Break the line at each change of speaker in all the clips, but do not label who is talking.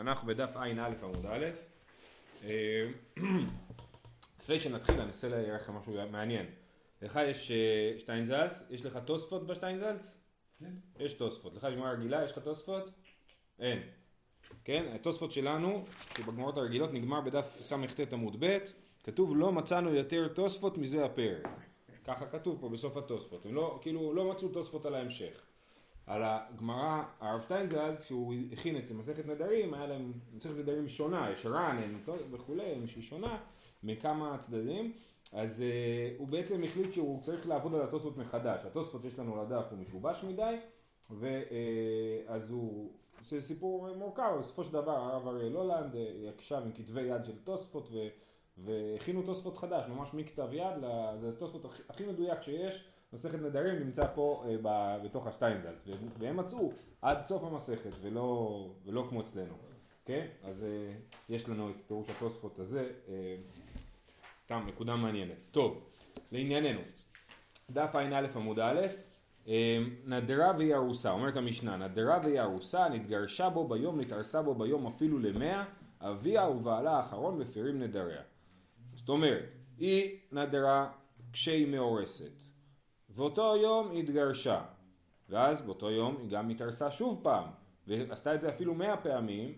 אנחנו בדף ע"א עמוד א'. אה, לפני שנתחיל אני אנסה להראה לכם משהו מעניין. לך יש אה, שטיינזלץ, יש לך תוספות בשטיינזלץ?
כן.
יש תוספות. לך יש גמרא רגילה, יש לך תוספות? אין. כן? התוספות שלנו, שבגמרות הרגילות נגמר בדף סט עמוד ב', כתוב לא מצאנו יותר תוספות מזה הפרק. ככה כתוב פה בסוף התוספות. הם לא, כאילו, לא מצאו תוספות על ההמשך. על הגמרא, הרב שטיינזלץ, כשהוא הכין את מסכת נדרים, היה להם מסכת נדרים שונה, יש רענן וכולי, שהיא שונה מכמה צדדים, אז uh, הוא בעצם החליט שהוא צריך לעבוד על התוספות מחדש. התוספות שיש לנו לדף הוא משובש מדי, ואז uh, הוא, זה סיפור מורכב, בסופו של דבר הרב אריאל הולנד יקשב עם כתבי יד של תוספות. והכינו תוספות חדש, ממש מכתב יד, זה התוספות הכי, הכי מדויק שיש, מסכת נדרים נמצא פה אה, ב, בתוך השטיינזלץ, והם מצאו עד סוף המסכת, ולא, ולא כמו אצלנו, כן? אז אה, יש לנו את פירוש התוספות הזה, אה, סתם נקודה מעניינת. טוב, לענייננו, דף ע"א עמוד א', אה, נדרה והיא ארוסה, אומרת המשנה, נדרה והיא ארוסה, נתגרשה בו ביום, נתארסה בו ביום אפילו למאה, אביה ובעלה האחרון מפירים נדריה. זאת אומרת, היא נדרה כשהיא מאורסת, ואותו יום היא התגרשה, ואז באותו יום היא גם התארסה שוב פעם, ועשתה את זה אפילו מאה פעמים,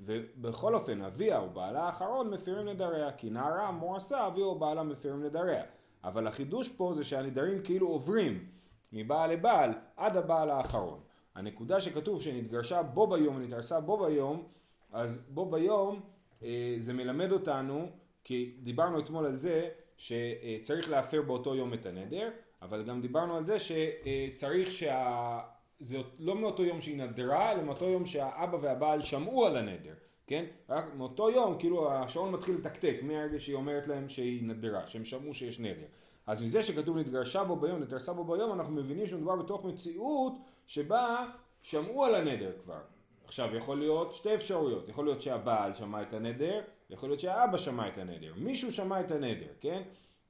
ובכל אופן אביה ובעלה האחרון מפירים נדריה, כי נערה מואסה אביה ובעלה מפירים נדריה. אבל החידוש פה זה שהנדרים כאילו עוברים מבעל לבעל עד הבעל האחרון. הנקודה שכתוב שנתגרשה בו ביום ונתארסה בו ביום, אז בו ביום אה, זה מלמד אותנו כי דיברנו אתמול על זה שצריך להפר באותו יום את הנדר, אבל גם דיברנו על זה שצריך שה... זה לא מאותו יום שהיא נדרה, אלא מאותו יום שהאבא והבעל שמעו על הנדר, כן? רק מאותו יום, כאילו השעון מתחיל לתקתק מהרגע שהיא אומרת להם שהיא נדרה, שהם שמעו שיש נדר. אז מזה שכתוב נתגרשה בו ביום, נתרסה בו ביום, אנחנו מבינים שמדובר בתוך מציאות שבה שמעו על הנדר כבר. עכשיו יכול להיות שתי אפשרויות, יכול להיות שהבעל שמע את הנדר, יכול להיות שהאבא שמע את הנדר, מישהו שמע את הנדר, כן?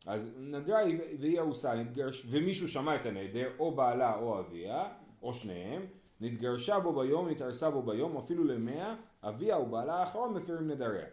אז נדרה והיא ארוסה, נתגרש, ומישהו שמע את הנדר, או בעלה או אביה, או שניהם, נתגרשה בו ביום, נתארסה בו ביום, אפילו למאה, אביה ובעלה האחרון מפירים נדריה.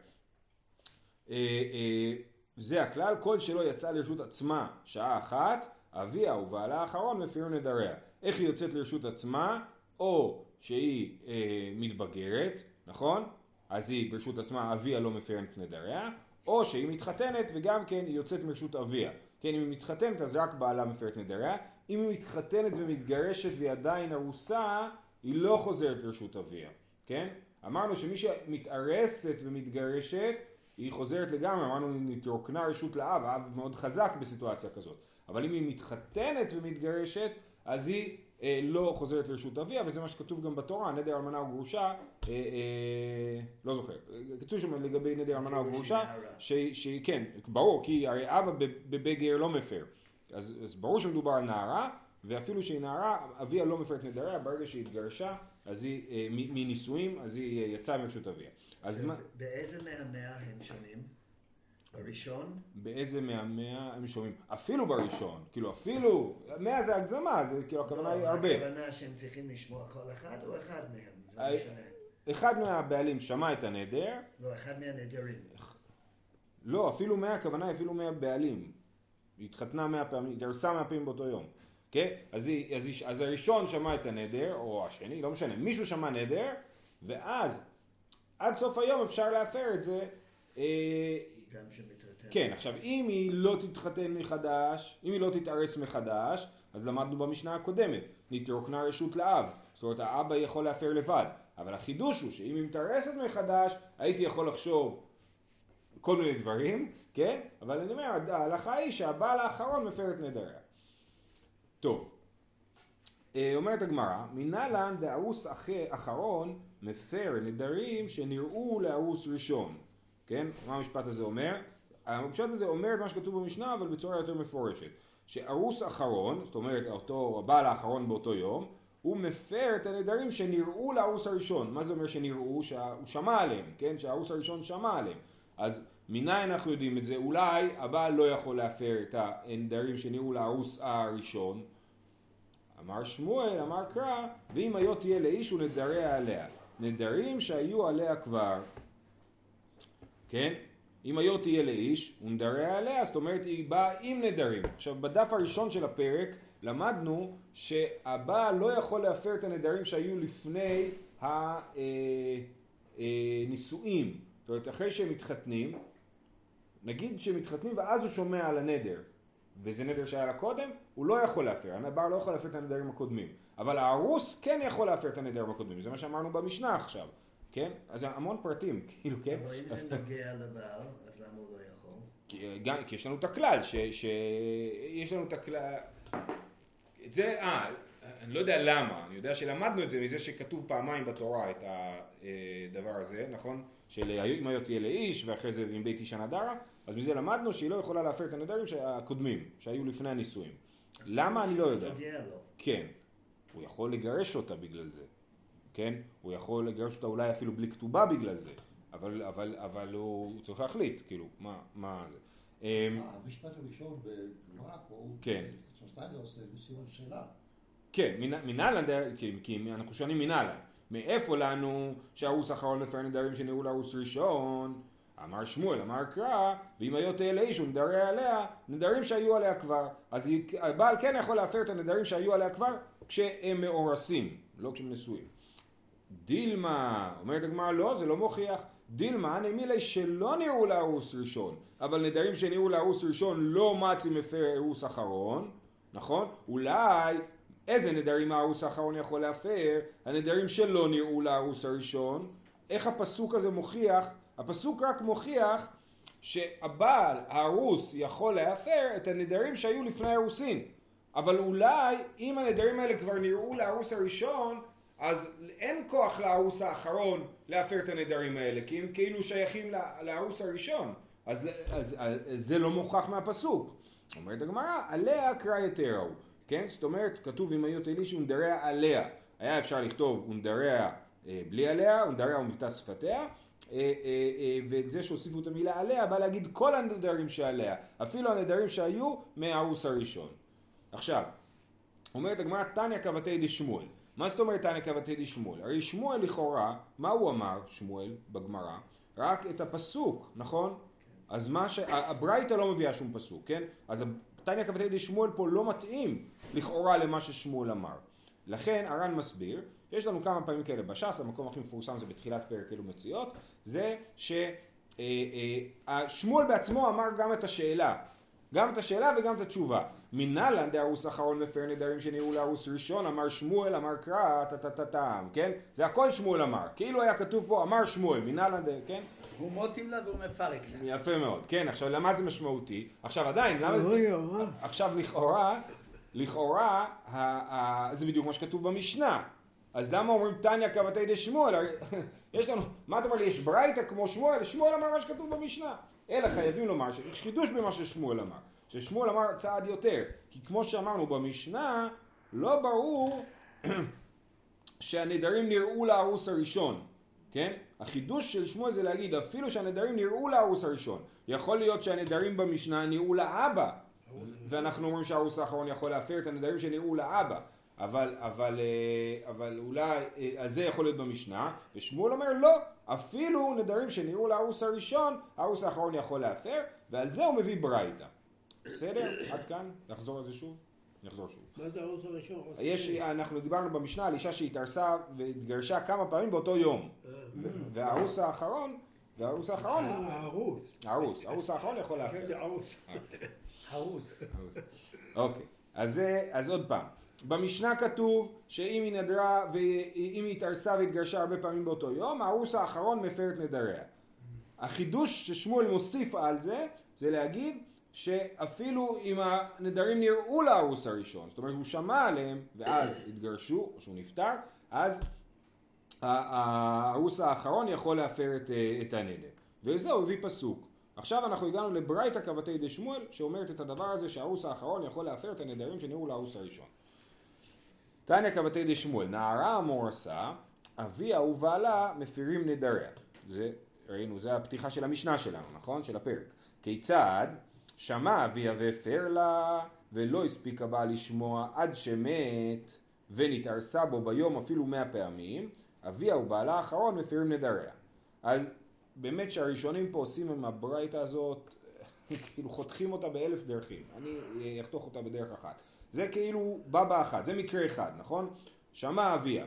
אה, אה, זה הכלל, כל שלא יצאה לרשות עצמה שעה אחת, אביה ובעלה האחרון מפירים נדריה. איך היא יוצאת לרשות עצמה? או שהיא אה, מתבגרת, נכון? אז היא ברשות עצמה, אביה לא מפר את נדריה, או שהיא מתחתנת וגם כן היא יוצאת מרשות אביה. כן, אם היא מתחתנת אז רק בעלה מפר את נדריה, אם היא מתחתנת ומתגרשת והיא עדיין ארוסה, היא לא חוזרת לרשות אביה, כן? אמרנו שמי שמתארסת ומתגרשת, היא חוזרת לגמרי, אמרנו נתרוקנה רשות לאב, האב מאוד חזק בסיטואציה כזאת. אבל אם היא מתחתנת ומתגרשת, אז היא לא חוזרת לרשות אביה, וזה מה שכתוב גם בתורה, נדר אלמנה וגרושה, אה, אה, לא זוכר, כתוב שם לגבי נדר אלמנה וגרושה, שכן, ברור, כי הרי אבא בבגר לא מפר, אז, אז ברור שמדובר על נערה, ואפילו שהיא נערה, אביה לא מפר את נדריה, ברגע שהיא התגרשה, אז היא, אה, מנישואים, אז היא יצאה מרשות אביה. אז מה...
באיזה מהמאה הם שונים? בראשון?
באיזה מהמאה הם שומעים? אפילו בראשון, כאילו אפילו, מאה זה הגזמה, זה כאילו הכוונה היא הרבה.
לא, הכוונה שהם צריכים לשמוע כל אחד או אחד מהם? לא משנה.
אחד מהבעלים שמע את הנדר.
לא, אחד מהנדרים.
לא, אפילו מאה, הכוונה היא אפילו מאה בעלים. היא התחתנה מאה פעמים, היא דרסה מאה פעמים באותו יום. כן? אז, היא, אז, היא, אז הראשון שמע את הנדר, או השני, לא משנה, מישהו שמע נדר, ואז עד סוף היום אפשר להפר את זה. אה,
גם שמתחתן.
כן, עכשיו אם היא לא תתחתן מחדש, אם היא לא תתארס מחדש, אז למדנו במשנה הקודמת, נתרוקנה רשות לאב, זאת אומרת האבא יכול להפר לבד, אבל החידוש הוא שאם היא מתארסת מחדש, הייתי יכול לחשוב כל מיני דברים, כן? אבל אני אומר, ההלכה היא שהבעל האחרון מפר את נדריה. טוב, אה, אומרת הגמרא, מנהלן דארוס אחרון מפר נדרים שנראו לארוס ראשון. כן? מה המשפט הזה אומר? המשפט הזה אומר את מה שכתוב במשנה אבל בצורה יותר מפורשת. שארוס אחרון, זאת אומרת אותו הבעל האחרון באותו יום, הוא מפר את הנדרים שנראו לארוס הראשון. מה זה אומר שנראו? שהוא שמע עליהם, כן? שהארוס הראשון שמע עליהם. אז מניין אנחנו יודעים את זה? אולי הבעל לא יכול להפר את הנדרים שנראו לארוס הראשון. אמר שמואל, אמר קרא, ואם היו תהיה לאיש ונדריה עליה. נדרים שהיו עליה כבר. כן? אם היו תהיה לאיש, ונדריה עליה, זאת אומרת היא באה עם נדרים. עכשיו בדף הראשון של הפרק למדנו שהבעל לא יכול להפר את הנדרים שהיו לפני הנישואים. זאת אומרת אחרי שהם מתחתנים, נגיד שהם מתחתנים ואז הוא שומע על הנדר, וזה נדר שהיה לה קודם, הוא לא יכול להפר, הבעל לא יכול להפר את הנדרים הקודמים. אבל הארוס כן יכול להפר את הנדרים הקודמים, זה מה שאמרנו במשנה עכשיו. כן? אז המון פרטים, כאילו, כן?
אבל אם זה נוגע לבעל, אז למה הוא לא יכול?
כי, גם, כי יש לנו את הכלל, ש, שיש לנו את הכלל, את זה, אה, אני לא יודע למה, אני יודע שלמדנו את זה מזה שכתוב פעמיים בתורה את הדבר הזה, נכון? של אם היו תהיה לאיש ואחרי זה עם בית אישה נדרה, אז מזה למדנו שהיא לא יכולה להפר את הנדרים הקודמים, שהיו לפני הנישואים. למה אני לא יודע.
נוגע לו.
כן, הוא יכול לגרש אותה בגלל זה, כן? הוא יכול לגרש אותה אולי אפילו בלי כתובה בגלל זה, אבל, אבל, אבל הוא, צריך להחליט, כאילו, מה, מה זה. אמ,
המשפט הראשון בגמרא פה,
כן.
שטיינר עושה בסימן שאלה.
כן, מנ- מנהלן, דר- כי, אנחנו שואלים מנהלן. מאיפה לנו שהרוס האחרון מפר נדרים שנראו לארוס ראשון? אמר שמואל, אמר קרא, ואם היו תהיה לאיש ונדריה עליה, נדרים שהיו עליה כבר. אז הבעל כן יכול להפר את הנדרים שהיו עליה כבר כשהם מאורסים, לא כשהם נשואים. דילמה, אומרת הגמרא לא, זה לא מוכיח. דילמה נמילי שלא נראו לארוס ראשון, אבל נדרים שנראו לארוס ראשון לא מצי מפר ארוס אחרון, נכון? אולי איזה נדרים הארוס האחרון יכול להפר? הנדרים שלא נראו לארוס הראשון. איך הפסוק הזה מוכיח? הפסוק רק מוכיח שהבעל, הארוס, יכול להפר את הנדרים שהיו לפני הארוסין. אבל אולי אם הנדרים האלה כבר נראו לארוס הראשון, אז אין כוח לארוס האחרון להפר את הנדרים האלה, כי הם כאילו שייכים ל- לארוס הראשון. אז, אז, אז זה לא מוכח מהפסוק. אומרת הגמרא, עליה קרא יתרו. כן? זאת אומרת, כתוב אם היו תליש ונדריה עליה. היה אפשר לכתוב ונדריה אה, בלי עליה, ונדריה ומבטא שפתיה. אה, אה, אה, ואת זה שהוסיפו את המילה עליה, בא להגיד כל הנדרים שעליה, אפילו הנדרים שהיו מהארוס הראשון. עכשיו, אומרת הגמרא תניא כבתי דשמואל. מה זאת אומרת תניא כבתי דשמואל? הרי שמואל לכאורה, מה הוא אמר, שמואל, בגמרא? רק את הפסוק, נכון? אז מה ש... הברייתא לא מביאה שום פסוק, כן? אז תניא כבתי דשמואל פה לא מתאים לכאורה למה ששמואל אמר. לכן הר"ן מסביר, יש לנו כמה פעמים כאלה בש"ס, המקום הכי מפורסם זה בתחילת פרק אלו מציאות, זה ששמואל בעצמו אמר גם את השאלה, גם את השאלה וגם את התשובה. מנהלן דארוס אחרון מפר נדרים שנראו לארוס ראשון, אמר שמואל, אמר קרא, טה טה טה טם, כן? זה הכל שמואל אמר. כאילו היה כתוב פה, אמר שמואל, מנהלן. כן?
הוא מוטים לה והוא מפרק לה.
יפה מאוד, כן, עכשיו למה זה משמעותי? עכשיו עדיין, למה זה... עכשיו לכאורה, לכאורה, זה בדיוק מה שכתוב במשנה. אז למה אומרים תניא כבתי דשמואל? יש לנו, מה אתה אומר לי, יש ברייתא כמו שמואל? שמואל אמר מה שכתוב במשנה. אלא חייבים לומר חידוש במה ששמואל אמר. ששמואל אמר צעד יותר. כי כמו שאמרנו במשנה, לא ברור שהנדרים נראו לארוס הראשון, כן? החידוש של שמואל זה להגיד אפילו שהנדרים נראו לארוס הראשון. יכול להיות שהנדרים במשנה נראו לאבא, ואנחנו אומרים שהארוס האחרון יכול להפר את הנדרים שנראו לאבא. אבל, אבל, אה, אבל אולי, אה, על זה יכול להיות במשנה, ושמואל אומר לא, אפילו נדרים שנראו לארוס הראשון, הארוס האחרון יכול להפר, ועל זה הוא מביא ברייתא. בסדר? עד כאן? נחזור על זה שוב? נחזור שוב.
מה זה הערוץ הראשון?
יש, אנחנו דיברנו במשנה על אישה שהתארסה והתגרשה כמה פעמים באותו יום. והארוס האחרון, והארוס האחרון,
הערוץ.
הארוס האחרון יכול להפר.
זה ערוץ.
הרוס.
אוקיי, זה, אז עוד פעם. במשנה כתוב שאם היא נדרה ואם היא התארסה והתגרשה הרבה פעמים באותו יום, הארוס האחרון מפר את נדריה. החידוש ששמואל מוסיף על זה, זה להגיד שאפילו אם הנדרים נראו לארוס הראשון, זאת אומרת הוא שמע עליהם ואז התגרשו או שהוא נפטר, אז הארוס האחרון יכול להפר את, את הנדר. וזהו, הביא פסוק. עכשיו אנחנו הגענו לברייתא כבתי דשמואל שאומרת את הדבר הזה שהארוס האחרון יכול להפר את הנדרים שנראו לארוס הראשון. תניא כבתי דשמואל, נערה המורסה, אביה ובעלה מפירים נדריה. זה, ראינו, זה הפתיחה של המשנה שלנו, נכון? של הפרק. כיצד? שמע אביה והפר לה, ולא הספיק הבעל לשמוע עד שמת, ונתארסה בו ביום אפילו מאה פעמים, אביה ובעלה האחרון מפירים נדריה. אז באמת שהראשונים פה עושים עם הברייתא הזאת, כאילו חותכים אותה באלף דרכים. אני אחתוך אותה בדרך אחת. זה כאילו בא באחת, זה מקרה אחד, נכון? שמע אביה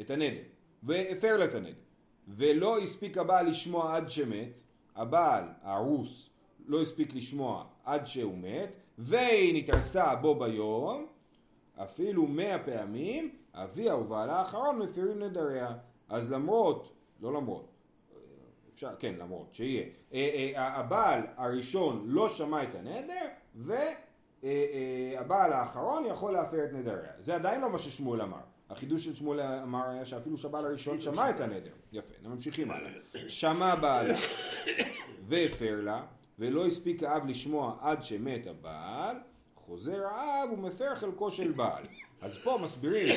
את הנדר, והפר לה את הנדר, ולא הספיק הבעל לשמוע עד שמת, הבעל, הארוס, לא הספיק לשמוע עד שהוא מת, והיא נתערסה בו ביום, אפילו מאה פעמים, אביה ובעלה האחרון מפירים נדריה. אז למרות, לא למרות, אפשר, כן למרות, שיהיה, אה, אה, הבעל הראשון לא שמע את הנדר, והבעל האחרון יכול להפר את נדריה. זה עדיין לא מה ששמואל אמר. החידוש של שמואל אמר היה שאפילו שהבעל הראשון שמע את הנדר. יפה, ממשיכים הלאה. שמע בעלה והפר לה, ולא הספיק האב לשמוע עד שמת הבעל, חוזר האב ומפר חלקו של בעל. אז פה מסבירים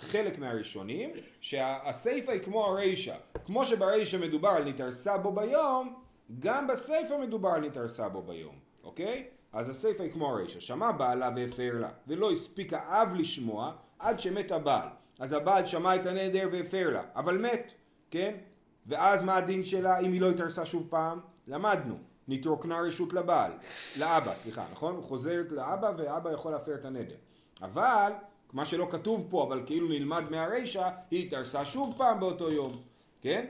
חלק מהראשונים שהסיפא היא כמו הרישא. כמו שברישא מדובר על נתערסה בו ביום, גם בסיפא מדובר על נתערסה בו ביום, אוקיי? אז הסיפא היא כמו הרישא. שמע בעלה והפר לה, ולא הספיק האב לשמוע עד שמת הבעל. אז הבעל שמע את הנדר והפר לה, אבל מת, כן? ואז מה הדין שלה אם היא לא התארסה שוב פעם? למדנו. נתרוקנה רשות לבעל, לאבא, סליחה, נכון? הוא חוזרת לאבא ואבא יכול להפר את הנדר. אבל, מה שלא כתוב פה, אבל כאילו נלמד מהרישא, היא התארסה שוב פעם באותו יום, כן?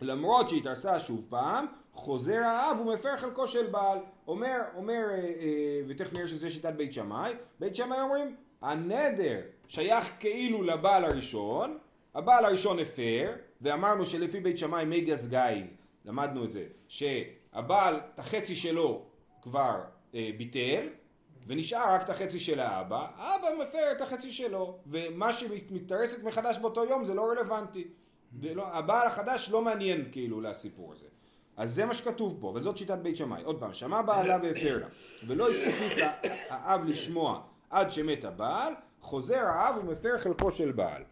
למרות שהיא התארסה שוב פעם, חוזר האב ומפר חלקו של בעל. אומר, אומר, אה, אה, ותכף נראה שזה שיטת בית שמאי, בית שמאי אומרים, הנדר שייך כאילו לבעל הראשון, הבעל הראשון הפר, ואמרנו שלפי בית שמאי מייגס גייז, למדנו את זה, שהבעל, את החצי שלו כבר אה, ביטל, ונשאר רק את החצי של האבא, האבא מפר את החצי שלו, ומה שמתארסת מחדש באותו יום זה לא רלוונטי. ולא, הבעל החדש לא מעניין כאילו לסיפור הזה. אז זה מה שכתוב פה, וזאת שיטת בית שמאי. עוד פעם, שמע בעלה והפר לה, ולא הספיק האב לשמוע עד שמת הבעל, חוזר האב ומפר חלקו של בעל.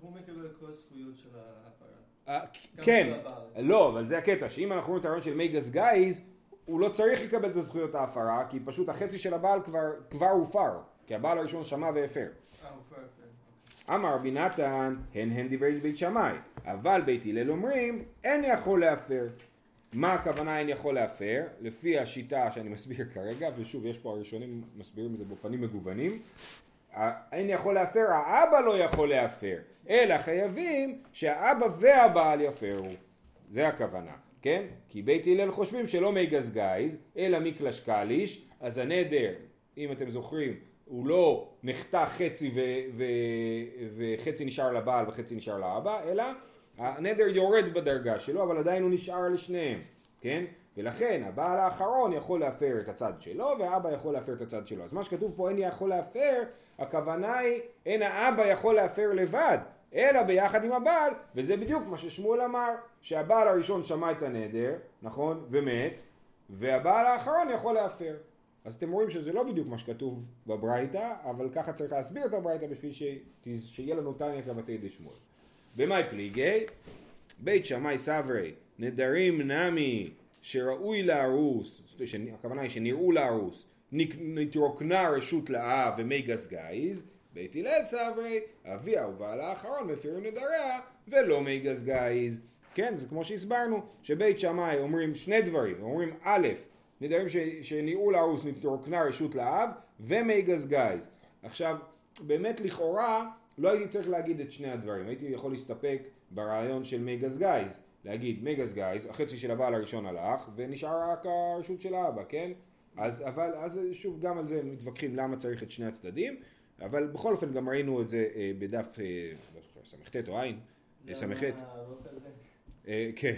הוא מקבל כל הזכויות של ההפרה.
אה, כן, לא, אבל זה הקטע, שאם אנחנו רואים את הרעיון של מייגס גייז, הוא לא צריך לקבל את הזכויות ההפרה, כי פשוט החצי של הבעל כבר, הופר, כי הבעל הראשון שמע והפר.
אה, כן.
אמר רבי נתן, הן הן דברי בית שמאי, אבל בית הלל אומרים, אין יכול להפר. מה הכוונה אין יכול להפר? לפי השיטה שאני מסביר כרגע, ושוב יש פה הראשונים מסבירים את זה באופנים מגוונים, אין יכול להפר, האבא לא יכול להפר, אלא חייבים שהאבא והבעל יפרו. זה הכוונה. כן? כי בית הלל חושבים שלא מי גזגייז, אלא מקלש קליש, אז הנדר, אם אתם זוכרים, הוא לא נחתך חצי ו- ו- וחצי נשאר לבעל וחצי נשאר לאבא, אלא הנדר יורד בדרגה שלו, אבל עדיין הוא נשאר לשניהם, כן? ולכן הבעל האחרון יכול להפר את הצד שלו והאבא יכול להפר את הצד שלו. אז מה שכתוב פה אין יכול להפר, הכוונה היא אין האבא יכול להפר לבד, אלא ביחד עם הבעל, וזה בדיוק מה ששמואל אמר, שהבעל הראשון שמע את הנדר, נכון, ומת, והבעל האחרון יכול להפר. אז אתם רואים שזה לא בדיוק מה שכתוב בברייתא, אבל ככה צריך להסביר את הברייתא בשביל ש... שיהיה לנו תניא כוותיה דשמואל. במאי פליגי? בית שמאי סברי, נדרים נמי שנראו לארוס, הכוונה היא שנראו לארוס, נתרוקנה רשות לאב ומיגז גייז, בית הלל סברי, אביה ובעלה האחרון מפירים נדריה ולא מיגז גייז. כן, זה כמו שהסברנו, שבית שמאי אומרים שני דברים, אומרים א', נדרים שנראו לארוס נתרוקנה רשות לאב ומי גזגייז. עכשיו, באמת לכאורה לא הייתי צריך להגיד את שני הדברים, הייתי יכול להסתפק ברעיון של מי גזגייז, להגיד מי גזגייז, החצי של הבעל הראשון הלך ונשאר רק הרשות של האבא, כן? אז, אבל, אז שוב גם על זה מתווכחים למה צריך את שני הצדדים אבל בכל אופן גם ראינו את זה אה, בדף אה, ס"ט או עין, ס"ח. אה, כן,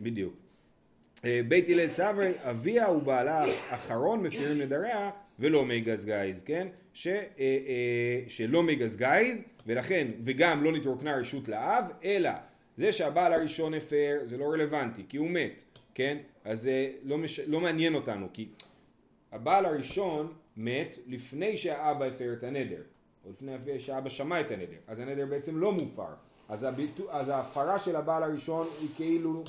בדיוק. בית הלל סברי, אביה ובעלה האחרון מפירים נדריה ולא מי גזגייז, כן? ש, שלא מי גזגייז ולכן, וגם לא נתרוקנה רשות לאב, אלא זה שהבעל הראשון הפר זה לא רלוונטי כי הוא מת, כן? אז זה לא, מש... לא מעניין אותנו כי הבעל הראשון מת לפני שהאבא הפר את הנדר, או לפני שהאבא שמע את הנדר, אז הנדר בעצם לא מופר, אז, הביטו, אז ההפרה של הבעל הראשון היא כאילו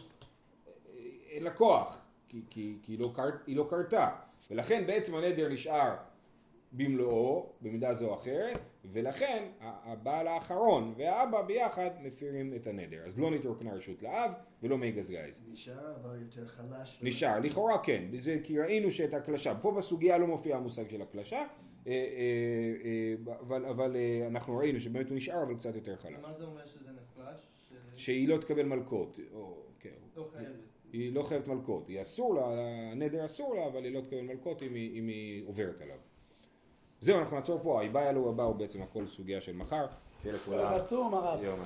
אין לה כוח, כי, כי, כי היא, לא לא קרתה, ולכן בעצם הנדר נשאר במלואו, במידה זו או אחרת, ולכן הבעל האחרון והאבא ביחד מפירים את הנדר. אז לא נתרוקנה רשות לאב ולא מי גזגז.
נשאר אבל יותר חלש.
נשאר, לכאורה כן, זה כי ראינו שאת הקלשה, פה בסוגיה לא מופיע המושג של הקלשה, אה, אה, אה, אבל, אבל אנחנו ראינו שבאמת הוא נשאר אבל קצת יותר חלש.
מה זה אומר שזה נחלש? ש-
שהיא לא תקבל מלקות, או, כן.
לא חייבת.
היא לא חייבת מלקות, היא אסור לה, הנדר אסור לה, אבל היא לא תקבל מלקות אם היא, אם היא עוברת עליו. זהו, אנחנו נעצור פה, היבה יעלו הבא הוא בעצם הכל סוגיה של מחר. שיהיה לכולם יום